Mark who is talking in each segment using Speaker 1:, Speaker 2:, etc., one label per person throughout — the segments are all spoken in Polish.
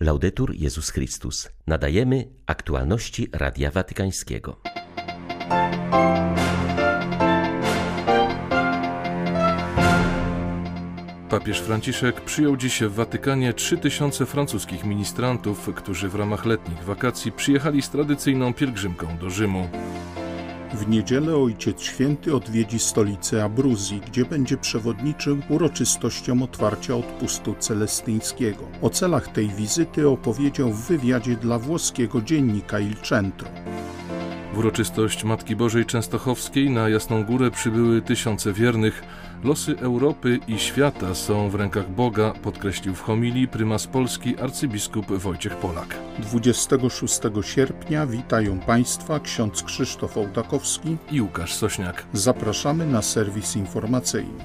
Speaker 1: Laudetur Jezus Chrystus. Nadajemy aktualności Radia Watykańskiego.
Speaker 2: Papież Franciszek przyjął dziś w Watykanie 3000 francuskich ministrantów, którzy w ramach letnich wakacji przyjechali z tradycyjną pielgrzymką do Rzymu.
Speaker 3: W niedzielę Ojciec Święty odwiedzi stolicę Abruzji, gdzie będzie przewodniczył uroczystościom otwarcia odpustu celestyńskiego. O celach tej wizyty opowiedział w wywiadzie dla włoskiego dziennika Il Centro.
Speaker 2: W uroczystość Matki Bożej Częstochowskiej na Jasną Górę przybyły tysiące wiernych. Losy Europy i świata są w rękach Boga, podkreślił w homilii prymas Polski arcybiskup Wojciech Polak.
Speaker 3: 26 sierpnia witają Państwa ksiądz Krzysztof Ołtakowski
Speaker 2: i Łukasz Sośniak.
Speaker 3: Zapraszamy na serwis informacyjny.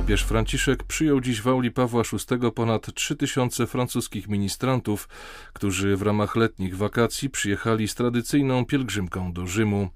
Speaker 2: Papież Franciszek przyjął dziś w auli Pawła VI ponad 3000 francuskich ministrantów, którzy w ramach letnich wakacji przyjechali z tradycyjną pielgrzymką do Rzymu.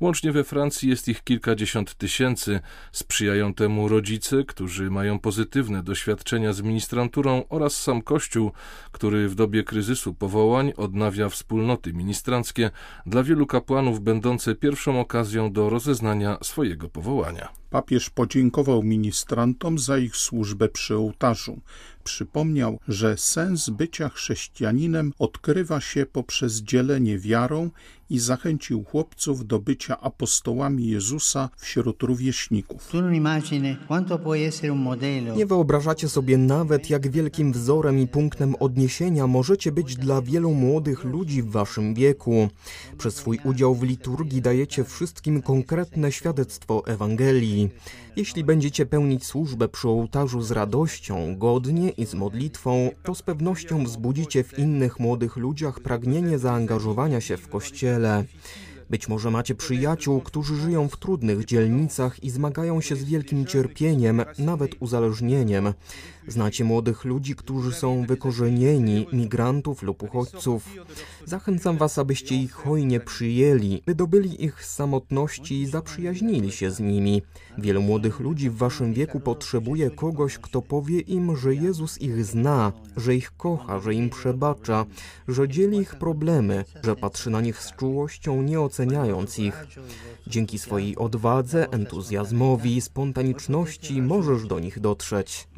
Speaker 2: Łącznie we Francji jest ich kilkadziesiąt tysięcy. Sprzyjają temu rodzice, którzy mają pozytywne doświadczenia z ministranturą oraz sam Kościół, który w dobie kryzysu powołań odnawia wspólnoty ministranckie dla wielu kapłanów będące pierwszą okazją do rozeznania swojego powołania.
Speaker 3: Papież podziękował ministrantom za ich służbę przy ołtarzu. Przypomniał, że sens bycia chrześcijaninem odkrywa się poprzez dzielenie wiarą i zachęcił chłopców do bycia apostołami Jezusa wśród rówieśników.
Speaker 4: Nie wyobrażacie sobie nawet, jak wielkim wzorem i punktem odniesienia możecie być dla wielu młodych ludzi w waszym wieku. Przez swój udział w liturgii dajecie wszystkim konkretne świadectwo Ewangelii. Jeśli będziecie pełnić służbę przy ołtarzu z radością, godnie i z modlitwą, to z pewnością wzbudzicie w innych młodych ludziach pragnienie zaangażowania się w Kościele. ta'ala Być może macie przyjaciół, którzy żyją w trudnych dzielnicach i zmagają się z wielkim cierpieniem, nawet uzależnieniem. Znacie młodych ludzi, którzy są wykorzenieni, migrantów lub uchodźców. Zachęcam Was, abyście ich hojnie przyjęli, wydobyli ich z samotności i zaprzyjaźnili się z nimi. Wielu młodych ludzi w Waszym wieku potrzebuje kogoś, kto powie im, że Jezus ich zna, że ich kocha, że im przebacza, że dzieli ich problemy, że patrzy na nich z czułością, nie oceniając ich. Dzięki swojej odwadze, entuzjazmowi, spontaniczności możesz do nich dotrzeć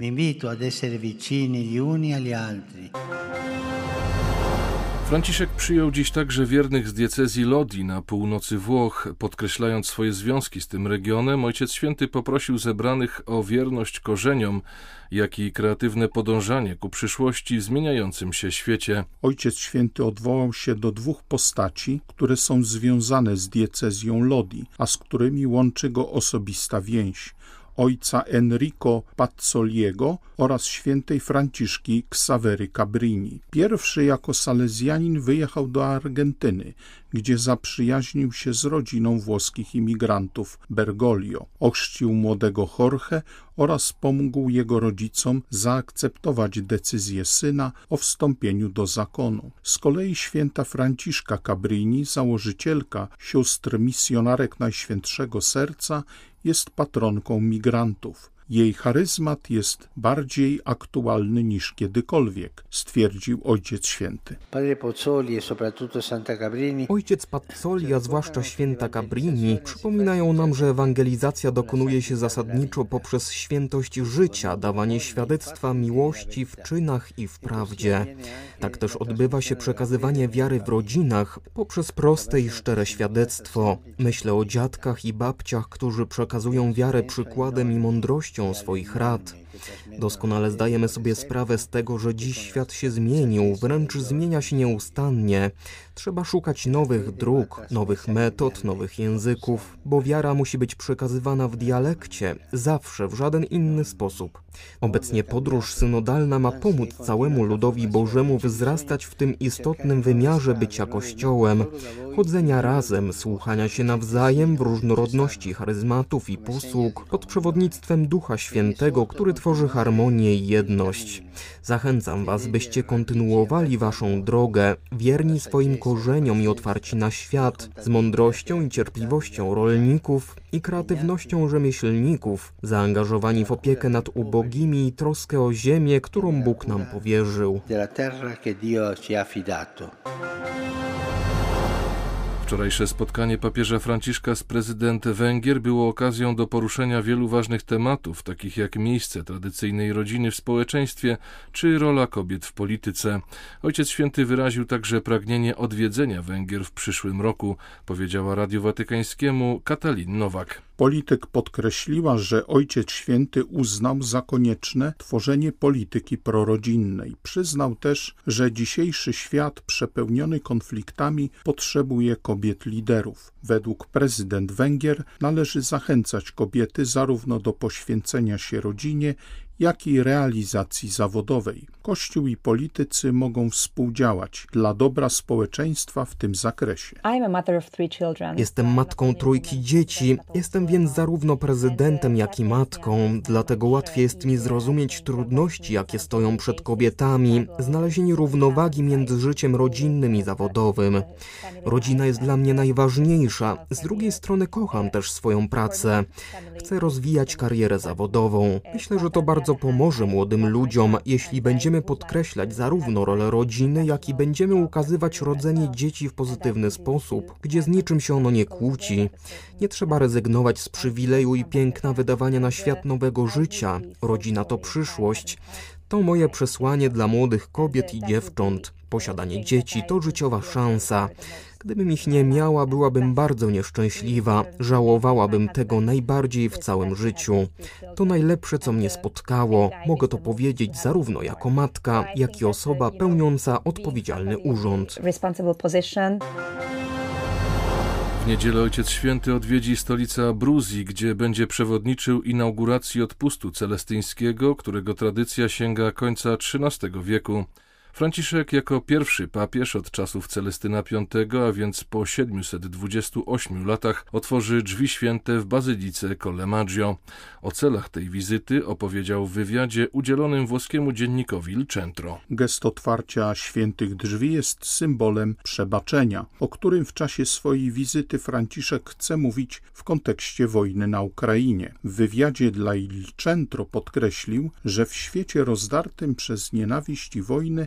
Speaker 5: ad essere vicini gli uni agli altri.
Speaker 2: Franciszek przyjął dziś także wiernych z diecezji Lodi na północy Włoch. Podkreślając swoje związki z tym regionem, Ojciec Święty poprosił zebranych o wierność korzeniom, jak i kreatywne podążanie ku przyszłości w zmieniającym się świecie.
Speaker 3: Ojciec Święty odwołał się do dwóch postaci, które są związane z diecezją Lodi, a z którymi łączy go osobista więź ojca Enrico Pazzoliego oraz świętej Franciszki Ksawery Cabrini. Pierwszy jako salezjanin wyjechał do Argentyny, gdzie zaprzyjaźnił się z rodziną włoskich imigrantów Bergoglio. Ochrzcił młodego Jorge oraz pomógł jego rodzicom zaakceptować decyzję syna o wstąpieniu do zakonu. Z kolei święta Franciszka Cabrini, założycielka sióstr misjonarek Najświętszego Serca, jest patronką migrantów. Jej charyzmat jest bardziej aktualny niż kiedykolwiek, stwierdził Ojciec Święty.
Speaker 4: Ojciec Pazzoli, a zwłaszcza święta Cabrini, przypominają nam, że ewangelizacja dokonuje się zasadniczo poprzez świętość życia, dawanie świadectwa miłości w czynach i w prawdzie. Tak też odbywa się przekazywanie wiary w rodzinach poprzez proste i szczere świadectwo. Myślę o dziadkach i babciach, którzy przekazują wiarę przykładem i mądrością swoich rad. Doskonale zdajemy sobie sprawę z tego, że dziś świat się zmienił, wręcz zmienia się nieustannie. Trzeba szukać nowych dróg, nowych metod, nowych języków, bo wiara musi być przekazywana w dialekcie, zawsze w żaden inny sposób. Obecnie podróż synodalna ma pomóc całemu ludowi Bożemu wzrastać w tym istotnym wymiarze bycia Kościołem, chodzenia razem, słuchania się nawzajem w różnorodności charyzmatów i posług, pod przewodnictwem Ducha Świętego, który tworzy harmonię i jedność. Zachęcam Was, byście kontynuowali Waszą drogę, wierni swoim korzeniom i otwarci na świat, z mądrością i cierpliwością rolników i kreatywnością rzemieślników, zaangażowani w opiekę nad ubogimi i troskę o ziemię, którą Bóg nam powierzył.
Speaker 2: Wczorajsze spotkanie papieża Franciszka z prezydentem Węgier było okazją do poruszenia wielu ważnych tematów, takich jak miejsce tradycyjnej rodziny w społeczeństwie czy rola kobiet w polityce. Ojciec Święty wyraził także pragnienie odwiedzenia Węgier w przyszłym roku, powiedziała Radiu Watykańskiemu Katalin Nowak.
Speaker 3: Polityk podkreśliła, że Ojciec Święty uznał za konieczne tworzenie polityki prorodzinnej. Przyznał też, że dzisiejszy świat przepełniony konfliktami potrzebuje kobiet liderów. Według prezydent Węgier należy zachęcać kobiety zarówno do poświęcenia się rodzinie, jak i realizacji zawodowej. Kościół i politycy mogą współdziałać dla dobra społeczeństwa w tym zakresie.
Speaker 4: Jestem matką trójki dzieci, jestem więc zarówno prezydentem, jak i matką, dlatego łatwiej jest mi zrozumieć trudności, jakie stoją przed kobietami, znalezienie równowagi między życiem rodzinnym i zawodowym. Rodzina jest dla mnie najważniejsza, z drugiej strony kocham też swoją pracę. Chcę rozwijać karierę zawodową. Myślę, że to bardzo pomoże młodym ludziom, jeśli będziemy podkreślać zarówno rolę rodziny, jak i będziemy ukazywać rodzenie dzieci w pozytywny sposób, gdzie z niczym się ono nie kłóci. Nie trzeba rezygnować z przywileju i piękna wydawania na świat nowego życia. Rodzina to przyszłość. To moje przesłanie dla młodych kobiet i dziewcząt. Posiadanie dzieci to życiowa szansa. Gdybym ich nie miała, byłabym bardzo nieszczęśliwa. Żałowałabym tego najbardziej w całym życiu. To najlepsze, co mnie spotkało. Mogę to powiedzieć zarówno jako matka, jak i osoba pełniąca odpowiedzialny urząd.
Speaker 2: W niedzielę Ojciec Święty odwiedzi stolicę Abruzji, gdzie będzie przewodniczył inauguracji odpustu celestyńskiego, którego tradycja sięga końca XIII wieku. Franciszek jako pierwszy papież od czasów Celestyna V, a więc po 728 latach, otworzy drzwi święte w bazylice Colle Maggio. O celach tej wizyty opowiedział w wywiadzie udzielonym włoskiemu dziennikowi Il Centro.
Speaker 3: Gest otwarcia świętych drzwi jest symbolem przebaczenia, o którym w czasie swojej wizyty Franciszek chce mówić w kontekście wojny na Ukrainie. W wywiadzie dla Il Centro podkreślił, że w świecie rozdartym przez nienawiść i wojny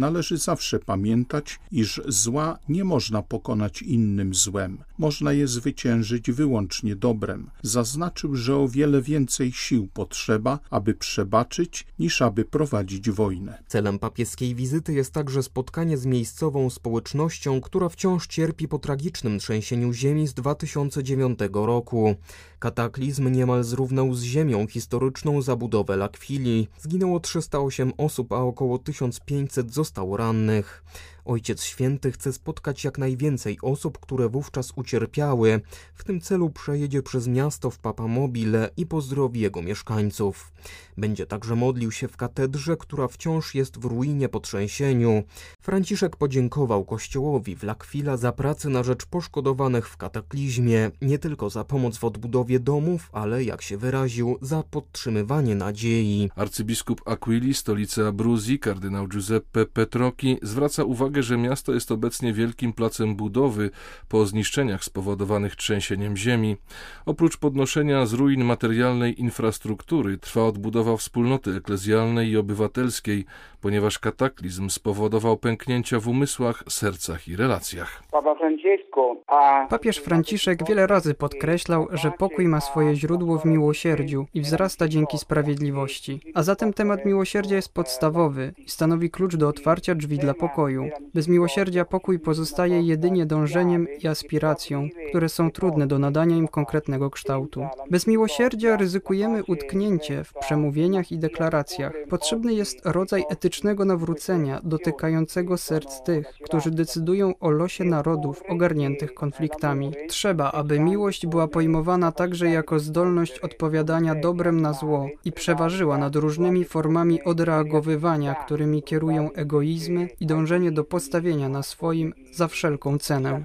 Speaker 3: należy zawsze pamiętać, iż zła nie można pokonać innym złem. Można je zwyciężyć wyłącznie dobrem. Zaznaczył, że o wiele więcej sił potrzeba, aby przebaczyć, niż aby prowadzić wojnę.
Speaker 4: Celem papieskiej wizyty jest także spotkanie z miejscową społecznością, która wciąż cierpi po tragicznym trzęsieniu ziemi z 2009 roku. Kataklizm niemal zrównał z ziemią historyczną zabudowę Lakwili. Zginęło 308 osób, a około 1500 zostało rannych. Ojciec Święty chce spotkać jak najwięcej osób, które wówczas ucierpiały. W tym celu przejedzie przez miasto w Papamobile i pozdrowi jego mieszkańców. Będzie także modlił się w katedrze, która wciąż jest w ruinie po trzęsieniu. Franciszek podziękował kościołowi w Lakwila za pracę na rzecz poszkodowanych w kataklizmie, nie tylko za pomoc w odbudowie domów, ale jak się wyraził, za podtrzymywanie nadziei.
Speaker 2: Arcybiskup Aquili, stolicy Abruzji, kardynał Giuseppe Petrocchi zwraca uwagę, że miasto jest obecnie wielkim placem budowy po zniszczeniach spowodowanych trzęsieniem ziemi. Oprócz podnoszenia z ruin materialnej infrastruktury trwa odbudowa wspólnoty eklezjalnej i obywatelskiej, ponieważ kataklizm spowodował pęknięcia w umysłach, sercach i relacjach.
Speaker 6: Papież Franciszek wiele razy podkreślał, że pokój ma swoje źródło w miłosierdziu i wzrasta dzięki sprawiedliwości. A zatem temat miłosierdzia jest podstawowy i stanowi klucz do otwarcia drzwi dla pokoju. Bez miłosierdzia pokój pozostaje jedynie dążeniem i aspiracją, które są trudne do nadania im konkretnego kształtu. Bez miłosierdzia ryzykujemy utknięcie w przemówieniach i deklaracjach. Potrzebny jest rodzaj etycznego nawrócenia dotykającego serc tych, którzy decydują o losie narodów ogarniętych konfliktami. Trzeba, aby miłość była pojmowana także jako zdolność odpowiadania dobrem na zło i przeważyła nad różnymi formami odreagowywania, którymi kierują egoizmy i dążenie do postawienia na swoim za wszelką cenę.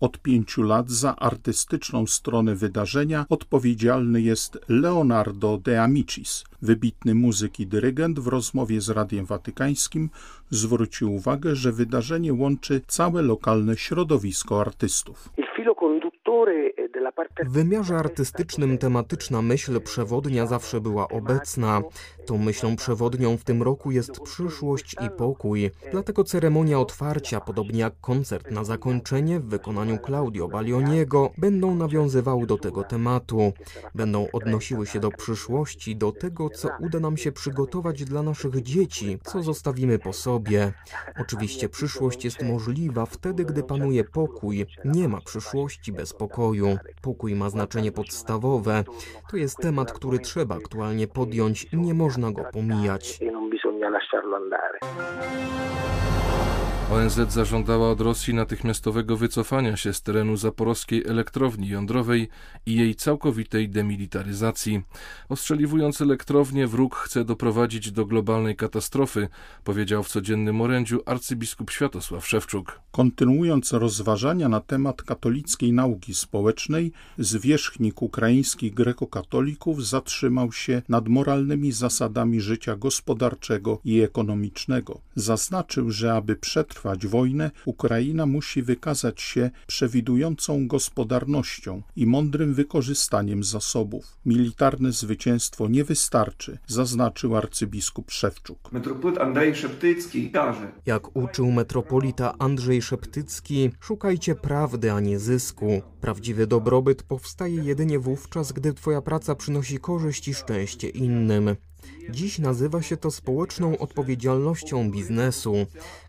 Speaker 3: Od pięciu lat za artystyczną stronę wydarzenia odpowiedzialny jest Leonardo de Amicis. Wybitny muzyk i dyrygent w rozmowie z Radiem Watykańskim zwrócił uwagę, że wydarzenie łączy całe lokalne środowisko artystów.
Speaker 4: W wymiarze artystycznym tematyczna myśl przewodnia zawsze była obecna. Tą myślą przewodnią w tym roku jest przyszłość i pokój. Dlatego ceremonia otwarcia, podobnie jak koncert na zakończenie w wykonaniu Claudio Baglioniego, będą nawiązywały do tego tematu. Będą odnosiły się do przyszłości, do tego, co uda nam się przygotować dla naszych dzieci, co zostawimy po sobie. Oczywiście przyszłość jest możliwa wtedy, gdy panuje pokój. Nie ma przyszłości bez pokoju. Pokój ma znaczenie podstawowe. To jest temat, który trzeba aktualnie podjąć. Nie można go pomijać.
Speaker 2: ONZ zażądała od Rosji natychmiastowego wycofania się z terenu zaporowskiej elektrowni jądrowej i jej całkowitej demilitaryzacji. Ostrzeliwując elektrownię, wróg chce doprowadzić do globalnej katastrofy, powiedział w codziennym orędziu arcybiskup Światosław Szewczuk.
Speaker 3: Kontynuując rozważania na temat katolickiej nauki społecznej, zwierzchnik ukraińskich grekokatolików zatrzymał się nad moralnymi zasadami życia gospodarczego i ekonomicznego. Zaznaczył, że aby przetrwać przetrwać wojnę, Ukraina musi wykazać się przewidującą gospodarnością i mądrym wykorzystaniem zasobów. Militarne zwycięstwo nie wystarczy, zaznaczył arcybiskup Szewczuk.
Speaker 7: Metropolit Andrzej Szeptycki każe.
Speaker 4: Jak uczył metropolita Andrzej Szeptycki, szukajcie prawdy, a nie zysku. Prawdziwy dobrobyt powstaje jedynie wówczas, gdy twoja praca przynosi korzyść i szczęście innym. Dziś nazywa się to społeczną odpowiedzialnością biznesu.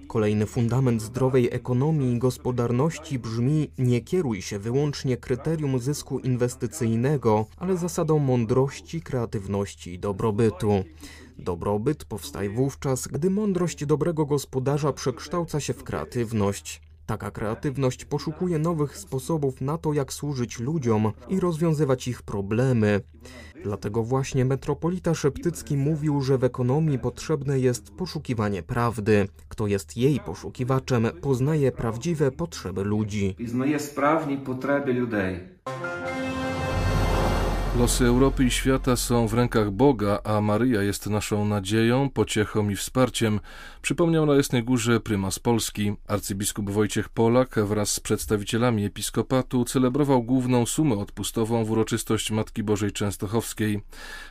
Speaker 4: Kolejny fundament zdrowej ekonomii i gospodarności brzmi: nie kieruj się wyłącznie kryterium zysku inwestycyjnego, ale zasadą mądrości, kreatywności i dobrobytu. Dobrobyt powstaje wówczas, gdy mądrość dobrego gospodarza przekształca się w kreatywność. Taka kreatywność poszukuje nowych sposobów na to, jak służyć ludziom i rozwiązywać ich problemy. Dlatego właśnie metropolita Szeptycki mówił, że w ekonomii potrzebne jest poszukiwanie prawdy. Kto jest jej poszukiwaczem, poznaje prawdziwe potrzeby ludzi.
Speaker 7: Poznaje sprawnie potrzeby ludzi.
Speaker 2: Losy Europy i świata są w rękach Boga, a Maryja jest naszą nadzieją, pociechą i wsparciem, przypomniał na Jasnej Górze prymas Polski. Arcybiskup Wojciech Polak wraz z przedstawicielami episkopatu celebrował główną sumę odpustową w uroczystość Matki Bożej Częstochowskiej.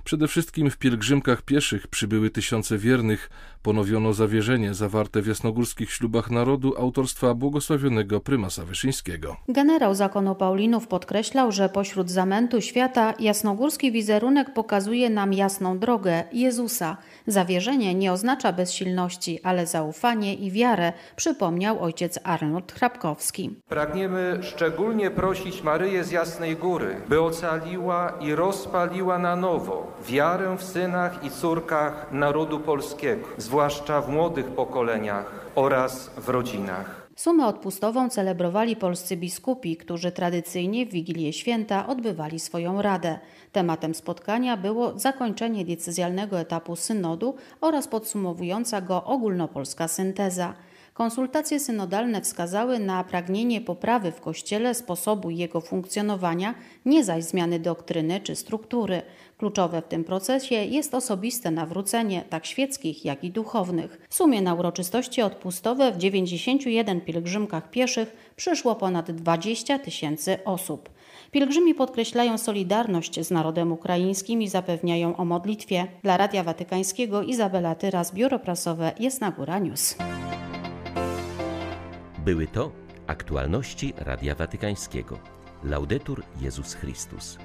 Speaker 2: Przede wszystkim w pielgrzymkach pieszych przybyły tysiące wiernych, ponowiono zawierzenie zawarte w jasnogórskich ślubach narodu autorstwa błogosławionego prymasa Wyszyńskiego.
Speaker 8: Generał zakonu Paulinów podkreślał, że pośród zamętu świata jasnogórski wizerunek pokazuje nam jasną drogę Jezusa. Zawierzenie nie oznacza bezsilności, ale zaufanie i wiarę, przypomniał ojciec Arnold Hrabkowski.
Speaker 9: Pragniemy szczególnie prosić Maryję z Jasnej Góry, by ocaliła i rozpaliła na nowo wiarę w synach i córkach narodu polskiego, zwłaszcza w młodych pokoleniach oraz w rodzinach.
Speaker 8: Sumę odpustową celebrowali polscy biskupi, którzy tradycyjnie w Wigilię Święta odbywali swoją radę. Tematem spotkania było zakończenie decyzjalnego etapu synodu oraz podsumowująca go ogólnopolska synteza. Konsultacje synodalne wskazały na pragnienie poprawy w Kościele sposobu jego funkcjonowania, nie zaś zmiany doktryny czy struktury. Kluczowe w tym procesie jest osobiste nawrócenie tak świeckich, jak i duchownych. W sumie na uroczystości odpustowe w 91 pielgrzymkach pieszych przyszło ponad 20 tysięcy osób. Pielgrzymi podkreślają solidarność z narodem ukraińskim i zapewniają o modlitwie. Dla Radia Watykańskiego Izabela Tyras, Biuro Prasowe Jasna Góra News.
Speaker 1: Były to aktualności Radia Watykańskiego. Laudetur Jezus Chrystus.